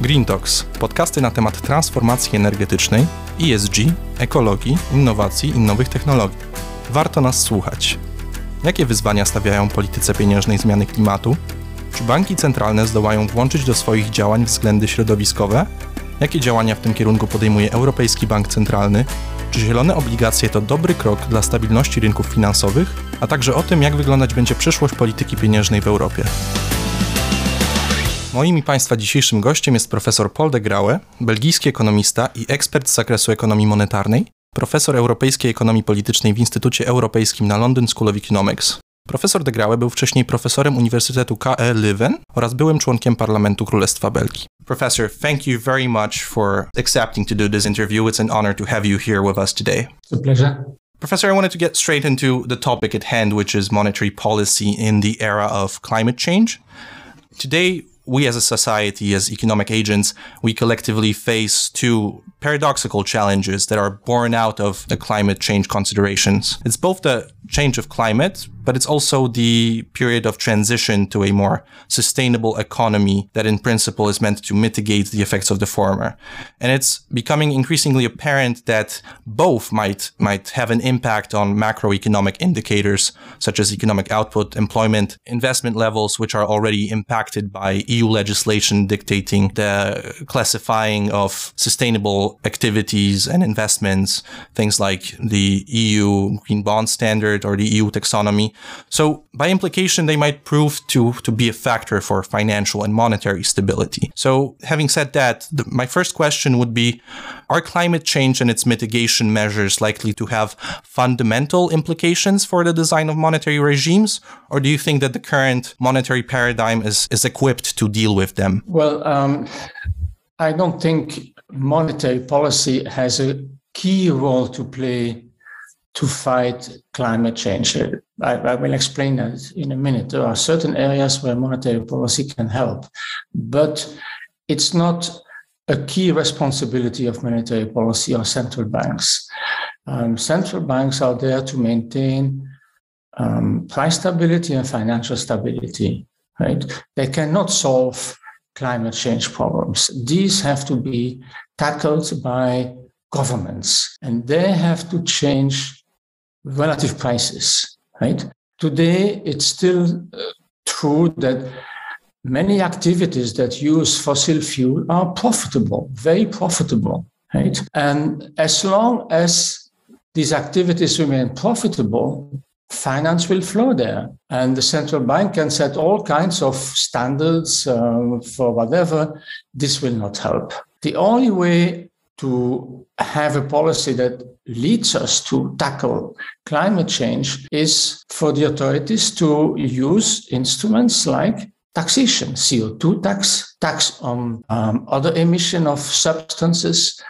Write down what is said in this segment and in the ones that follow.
Green Talks, podcasty na temat transformacji energetycznej, ESG, ekologii, innowacji i nowych technologii. Warto nas słuchać. Jakie wyzwania stawiają polityce pieniężnej zmiany klimatu? Czy banki centralne zdołają włączyć do swoich działań względy środowiskowe? Jakie działania w tym kierunku podejmuje Europejski Bank Centralny? Czy zielone obligacje to dobry krok dla stabilności rynków finansowych? A także o tym, jak wyglądać będzie przyszłość polityki pieniężnej w Europie. Moim i Państwa dzisiejszym gościem jest profesor Paul de Graue, belgijski ekonomista i ekspert z zakresu ekonomii monetarnej, profesor europejskiej ekonomii politycznej w Instytucie Europejskim na London School of Economics. Profesor de Graue był wcześniej profesorem Uniwersytetu KE Leuven oraz byłym członkiem Parlamentu Królestwa Belgii. Professor, thank you very much for accepting to do this interview. It's an honor to have you here with us today. It's a pleasure. Professor, I wanted to get straight into the topic at hand, which is monetary policy in the era of climate change. Today, we as a society, as economic agents, we collectively face two paradoxical challenges that are born out of the climate change considerations. It's both the change of climate, but it's also the period of transition to a more sustainable economy that in principle is meant to mitigate the effects of the former. And it's becoming increasingly apparent that both might, might have an impact on macroeconomic indicators such as economic output, employment, investment levels, which are already impacted by EU legislation dictating the classifying of sustainable activities and investments, things like the EU green bond standard or the EU taxonomy. So by implication, they might prove to, to be a factor for financial and monetary stability. So having said that, the, my first question would be, are climate change and its mitigation measures likely to have fundamental implications for the design of monetary regimes? Or do you think that the current monetary paradigm is, is equipped to deal with them? Well, um, I don't think monetary policy has a key role to play to fight climate change. I, I, will explain that in a minute. There are certain areas where monetary policy can help, but it's not a key responsibility of monetary policy or central banks. Um, central banks are there to maintain um, price stability and financial stability, right? They cannot solve climate change problems. These have to be tackled by governments and they have to change relative prices, right? Today, it's still uh, true that many activities that use fossil fuel are profitable, very profitable, right? And as long as these activities remain profitable, finance will flow there. And the central bank can set all kinds of standards uh, for whatever. This will not help. The only way to have a policy that leads us to tackle climate change is for the authorities to use instruments like taxation, CO2 tax, tax on um, other emission of substances.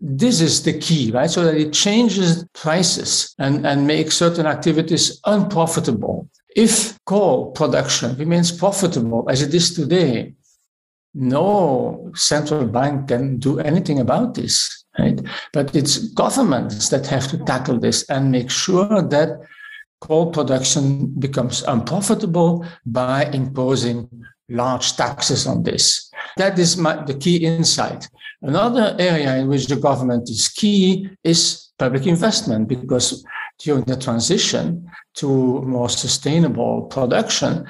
This is the key, right? So that it changes prices and, and makes certain activities unprofitable. If coal production remains profitable as it is today, no central bank can do anything about this right? But it's governments that have to tackle this and make sure that coal production becomes unprofitable by imposing large taxes on this. That is my, the key insight. Another area in which the government is key is public investment because during the transition to more sustainable production,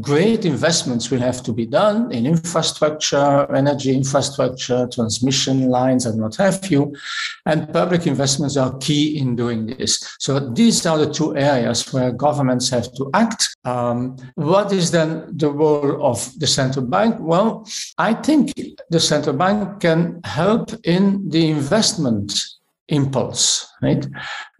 great investments will have to be done in infrastructure, energy infrastructure, transmission lines, and what have you. And public investments are key in doing this. So these are the two areas where governments have to act. Um, what is then the role of the central bank? Well, I think the central bank can help in the investment impulse, right?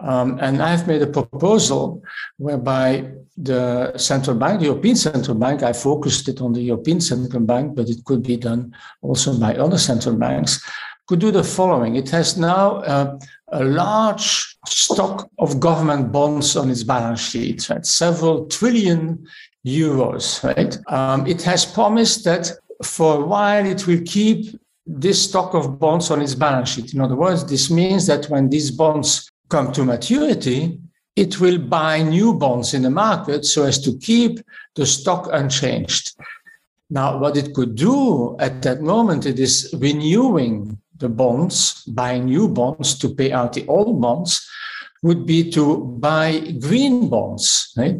Um, and I've made a proposal whereby the central bank, the European Central Bank, I focused it on the European Central Bank, but it could be done also by other central banks, could do the following. It has now uh, a large stock of government bonds on its balance sheet, right? Several trillion euros, right? Um, it has promised that for a while it will keep this stock of bonds on its balance sheet. In other words, this means that when these bonds come to maturity, it will buy new bonds in the market so as to keep the stock unchanged. Now, what it could do at that moment, it is renewing the bonds, buying new bonds to pay out the old bonds, would be to buy green bonds. Right?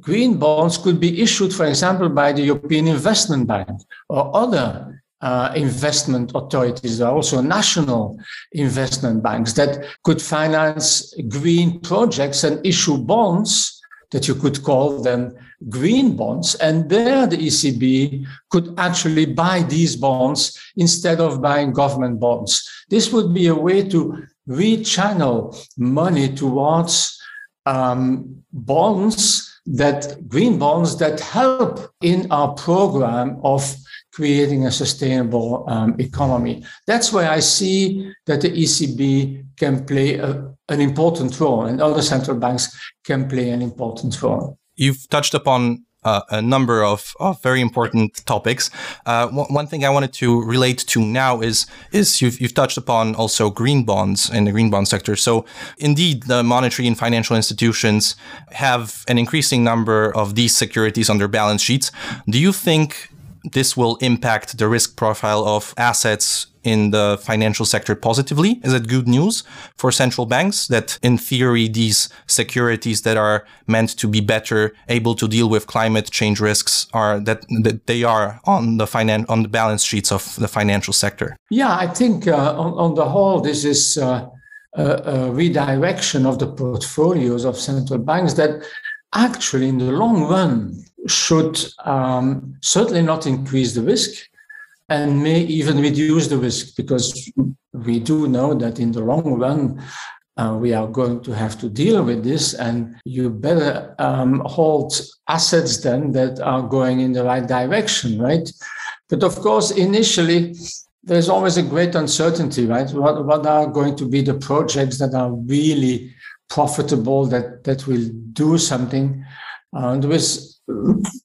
Green bonds could be issued, for example, by the European Investment Bank or other uh, investment authorities. There are also national investment banks that could finance green projects and issue bonds that you could call them green bonds. And there the ECB could actually buy these bonds instead of buying government bonds. This would be a way to rechannel money towards um, bonds that green bonds that help in our program of creating a sustainable um, economy. That's where I see that the ECB can play a, an important role and other central banks can play an important role. You've touched upon uh, a number of, of, very important topics. Uh, one, one, thing I wanted to relate to now is is you've, you've touched upon also green bonds in the green bond sector. So indeed, the monetary and financial institutions have an increasing number of these securities on their balance sheets. Do you think this will impact the risk profile of assets in the financial sector positively? Is it good news for central banks that in theory these securities that are meant to be better able to deal with climate change risks are that, that they are on the finan- on the balance sheets of the financial sector? Yeah, I think uh, on, on, the whole this is uh, a, a redirection of the portfolios of central banks that actually in the long run should um, certainly not increase the risk and may even reduce the risk because we do know that in the long run uh, we are going to have to deal with this and you better um, hold assets then that are going in the right direction right? But of course initially there's always a great uncertainty right? What, what are going to be the projects that are really profitable that that will do something? Uh, there is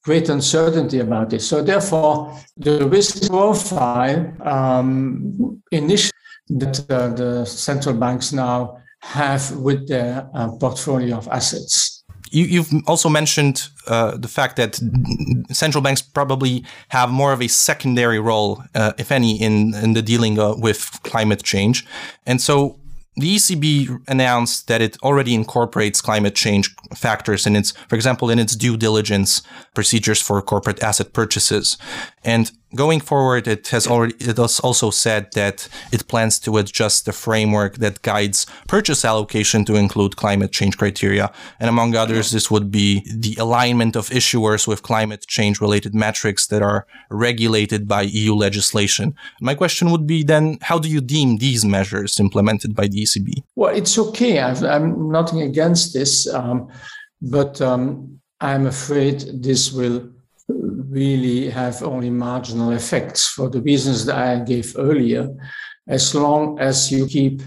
great uncertainty about this. So therefore, the risk profile um, initially that uh, the central banks now have with their uh, portfolio of assets. You, have also mentioned uh, the fact that central banks probably have more of a secondary role, uh, if any, in, in the dealing uh, with climate change. And so the ECB announced that it already incorporates climate change factors in its, for example, in its due diligence procedures for corporate asset purchases. And going forward, it has already it has also said that it plans to adjust the framework that guides purchase allocation to include climate change criteria. And among others, this would be the alignment of issuers with climate change related metrics that are regulated by EU legislation. My question would be then, how do you deem these measures implemented by the ECB? Well, it's okay. i am nothing against this, um, but um, I'm afraid this will really have only marginal effects for the reasons that I gave earlier, as long as you keep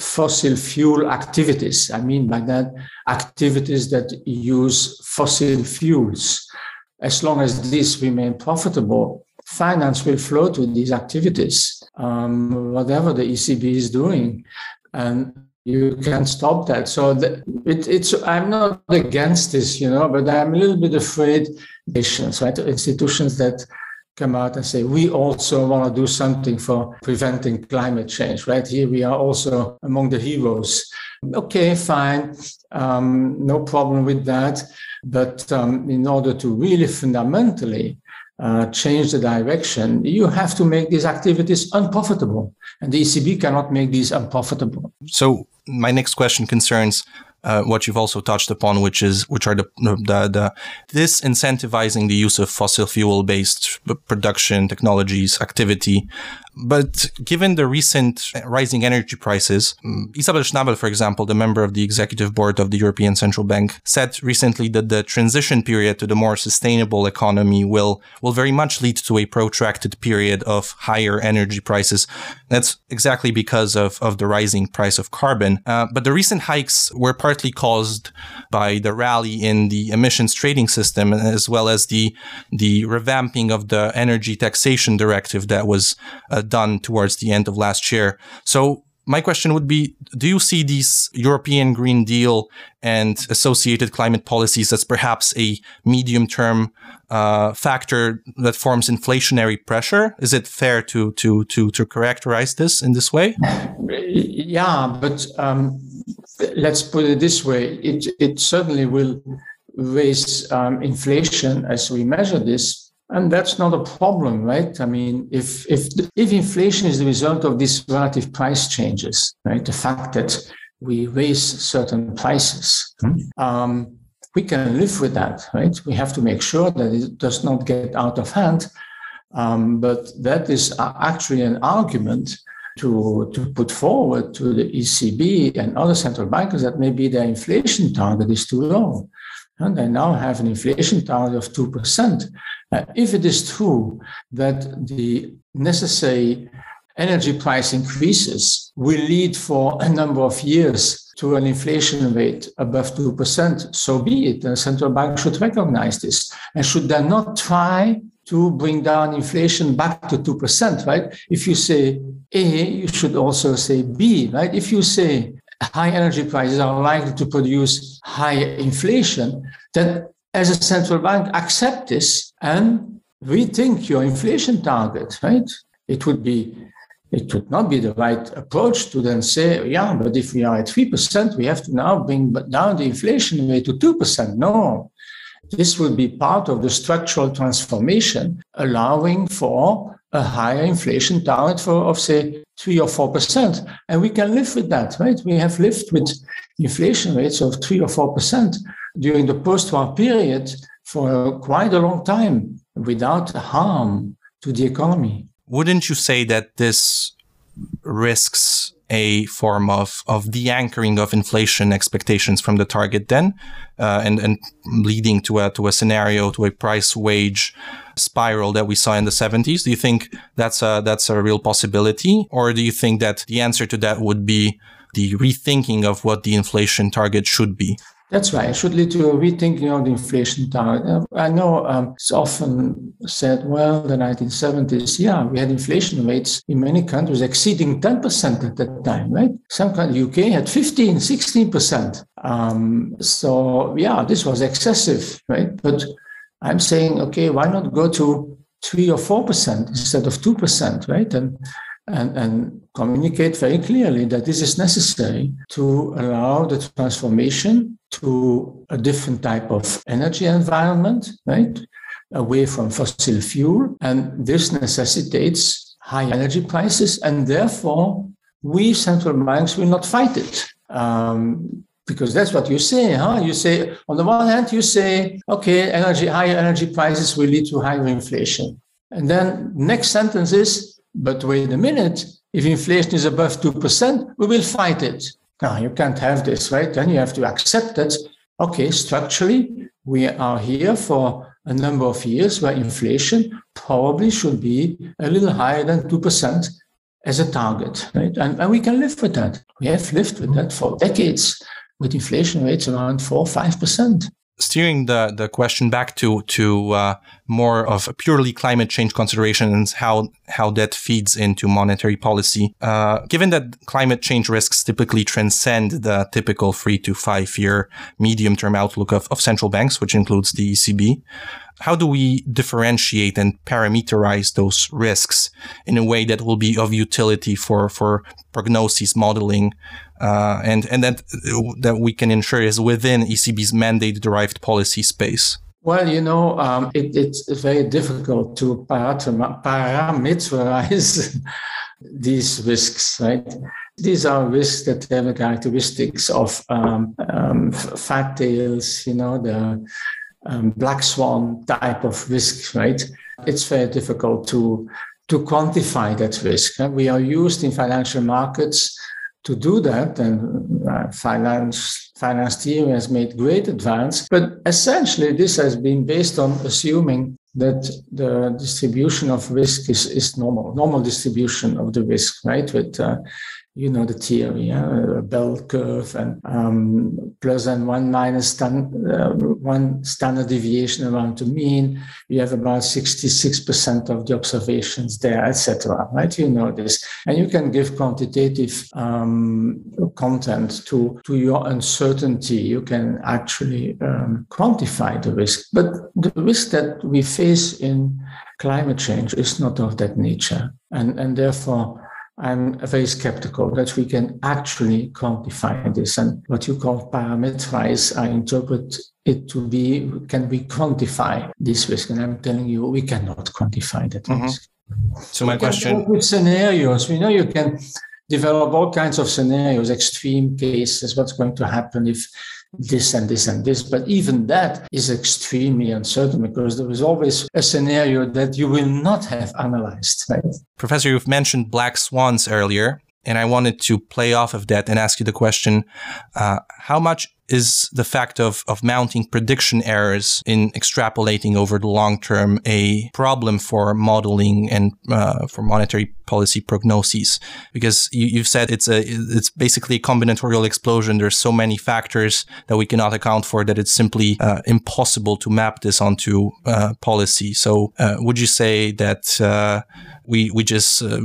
fossil fuel activities. I mean by that, activities that use fossil fuels. As long as these remain profitable, finance will flow to these activities, um, whatever the ECB is doing. And you can't stop that. So the, it, it's I'm not against this, you know, but I'm a little bit afraid nations, right? Institutions that come out and say we also want to do something for preventing climate change, right? Here we are also among the heroes. Okay, fine, um, no problem with that. But um, in order to really fundamentally uh, change the direction, you have to make these activities unprofitable. And the ECB cannot make these unprofitable. So, my next question concerns uh, what you've also touched upon, which is which are the the, the this incentivizing the use of fossil fuel based production technologies activity but given the recent rising energy prices, mm, Isabel Schnabel, for example, the member of the executive board of the European Central Bank, said recently that the transition period to the more sustainable economy will, will very much lead to a protracted period of higher energy prices. That's exactly because of, of the rising price of carbon. Uh, but the recent hikes were partly caused by the rally in the emissions trading system, as well as the, the revamping of the energy taxation directive that was uh, done towards the end of last year. So my question would be Do you see these European Green Deal and associated climate policies as perhaps a medium term uh, factor that forms inflationary pressure? Is it fair to, to, to, to characterize this in this way? Yeah, but um, let's put it this way it, it certainly will raise um, inflation as we measure this and that's not a problem, right? I mean, if if if inflation is the result of these relative price changes, right? The fact that we raise certain prices, mm-hmm. um, we can live with that, right? We have to make sure that it does not get out of hand. Um, but that is actually an argument to, to put forward to the ECB and other central bankers that maybe their inflation target is too low. And they now have an inflation target of 2%. If it is true that the necessary energy price increases will lead for a number of years to an inflation rate above 2%, so be it. The central bank should recognize this and should then not try to bring down inflation back to 2%, right? If you say A, you should also say B, right? If you say high energy prices are likely to produce high inflation, then as a central bank, accept this and rethink your inflation target, right? It would be it would not be the right approach to then say, yeah, but if we are at 3%, we have to now bring down the inflation rate to 2%. No, this will be part of the structural transformation, allowing for a higher inflation target for, of say, three or four percent. And we can live with that, right? We have lived with inflation rates of three or four percent during the post-war period for quite a long time without harm to the economy. Wouldn't you say that this risks a form of of de-anchoring of inflation expectations from the target then, uh, and and leading to a to a scenario to a price wage spiral that we saw in the 70s? Do you think that's a that's a real possibility, or do you think that the answer to that would be the rethinking of what the inflation target should be? That's right. It should lead to a rethinking of the inflation target. Uh, I know um, it's often said, well, the 1970s, yeah, we had inflation rates in many countries exceeding 10% at that time, right? Some countries, UK had 15, 16%. Um, so, yeah, this was excessive, right? But I'm saying, okay, why not go to three or 4% instead of 2%, right? And and, and communicate very clearly that this is necessary to allow the transformation to a different type of energy environment, right? Away from fossil fuel. And this necessitates high energy prices. And therefore, we central banks will not fight it. Um, because that's what you say, huh? You say, on the one hand, you say, okay, energy, higher energy prices will lead to higher inflation. And then next sentence is, but wait a minute, if inflation is above 2%, we will fight it. Now, you can't have this, right? Then you have to accept that, okay, structurally, we are here for a number of years where inflation probably should be a little higher than 2% as a target, right? And, and we can live with that. We have lived with that for decades with inflation rates around 4 or 5% steering the, the question back to to uh, more of purely climate change considerations, how how that feeds into monetary policy. Uh, given that climate change risks typically transcend the typical three to five year medium term outlook of, of central banks, which includes the ECB, how do we differentiate and parameterize those risks in a way that will be of utility for for prognosis modeling uh, and and that that we can ensure is within ECB's mandate derived policy space? Well, you know, um, it, it's very difficult to parameterize these risks, right? These are risks that have the characteristics of um, um, fat tails, you know, the um, black swan type of risk, right? It's very difficult to to quantify that risk. We are used in financial markets to do that, and uh, finance finance theory has made great advance. But essentially, this has been based on assuming that the distribution of risk is, is normal, normal distribution of the risk, right? With uh, you know the theory, yeah? a bell curve and um, plus and one minus stand, uh, one standard deviation around the mean. You have about 66% of the observations there, etc. Right? You know this. And you can give quantitative um, content to, to your uncertainty. You can actually um, quantify the risk. But the risk that we face in climate change is not of that nature. And, and therefore, I'm very skeptical that we can actually quantify this. And what you call parameterize, I interpret it to be can we quantify this risk? And I'm telling you, we cannot quantify that mm-hmm. risk. So, my question with scenarios, we know you can develop all kinds of scenarios, extreme cases, what's going to happen if this and this and this. But even that is extremely uncertain because there is always a scenario that you will not have analyzed, right? Professor, you've mentioned black swans earlier. And I wanted to play off of that and ask you the question uh, how much is the fact of, of mounting prediction errors in extrapolating over the long term a problem for modeling and uh, for monetary policy prognoses? Because you have said it's a it's basically a combinatorial explosion. There's so many factors that we cannot account for that it's simply uh, impossible to map this onto uh, policy. So uh, would you say that uh, we we just uh,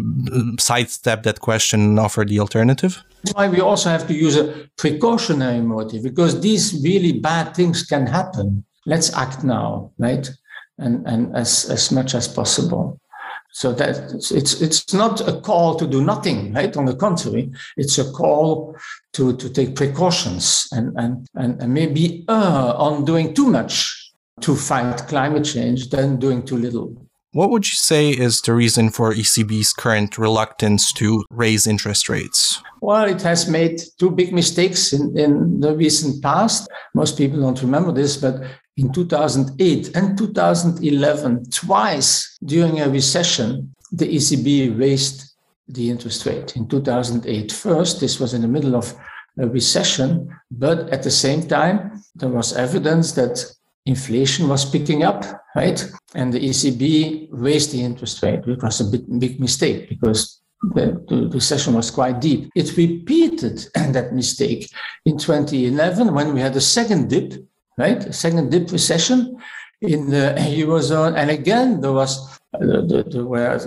sidestep that question and offer the alternative? Why we also have to use a precautionary motive because these really bad things can happen. Let's act now, right? And and as as much as possible. So that it's it's not a call to do nothing, right? On the contrary, it's a call to to take precautions and and and, and maybe uh, on doing too much to fight climate change than doing too little. What would you say is the reason for ECB's current reluctance to raise interest rates? Well, it has made two big mistakes in, in the recent past. Most people don't remember this, but in 2008 and 2011, twice during a recession, the ECB raised the interest rate. In 2008, first, this was in the middle of a recession, but at the same time, there was evidence that inflation was picking up, right? And the ECB raised the interest rate, which was a big, big mistake because the, the recession was quite deep. It repeated that mistake in 2011 when we had a second dip, right? A second dip recession in the eurozone, and again there was uh, there, were,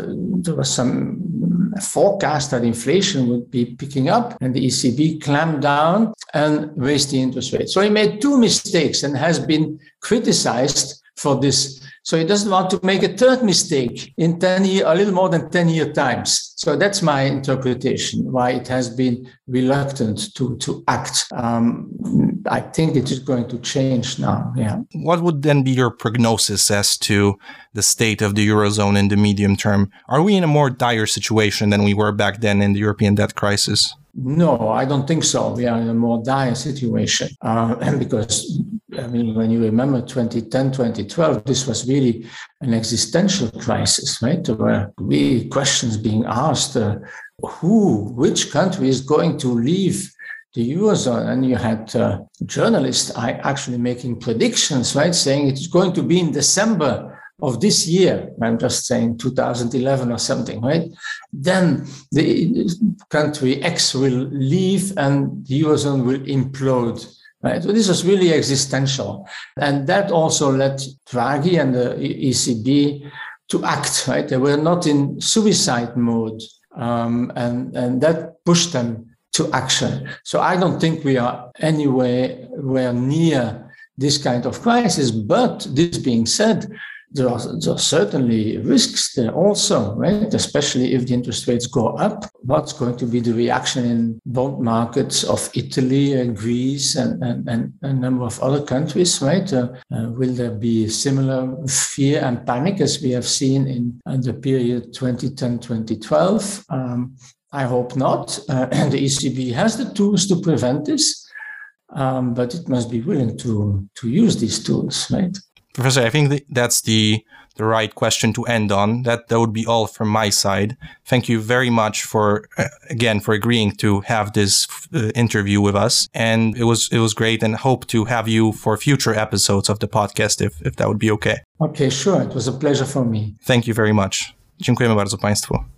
there was some forecast that inflation would be picking up, and the ECB clamped down and raised the interest rate. So he made two mistakes and has been criticized for this so he doesn't want to make a third mistake in 10 year, a little more than 10 year times. So that's my interpretation why it has been reluctant to, to act. Um, I think it is going to change now. Yeah. What would then be your prognosis as to the state of the Eurozone in the medium term? Are we in a more dire situation than we were back then in the European debt crisis? No, I don't think so. We are in a more dire situation uh, because I mean, when you remember 2010, 2012, this was really an existential crisis, right? There were really questions being asked uh, who, which country is going to leave the Eurozone? And you had uh, journalists actually making predictions, right? Saying it's going to be in December of this year, I'm just saying 2011 or something, right? Then the country X will leave and the Eurozone will implode Right? So this was really existential. And that also led Draghi and the ECB to act, right? They were not in suicide mode. Um, and, and that pushed them to action. So I don't think we are anywhere near this kind of crisis. But this being said, there are, there are, certainly risks there also, right? Especially if the interest rates go up. What's going to be the reaction in bond markets of Italy and Greece and, and, and a number of other countries, right? Uh, uh, will there be similar fear and panic as we have seen in, in the period 2010 2012? Um, I hope not. Uh, and the ECB has the tools to prevent this, um, but it must be willing to, to use these tools, right? Professor, I think that's the the right question to end on. That that would be all from my side. Thank you very much for uh, again for agreeing to have this uh, interview with us, and it was it was great. And hope to have you for future episodes of the podcast, if if that would be okay. Okay, sure. It was a pleasure for me. Thank you very much. Dziękujemy bardzo Państwu.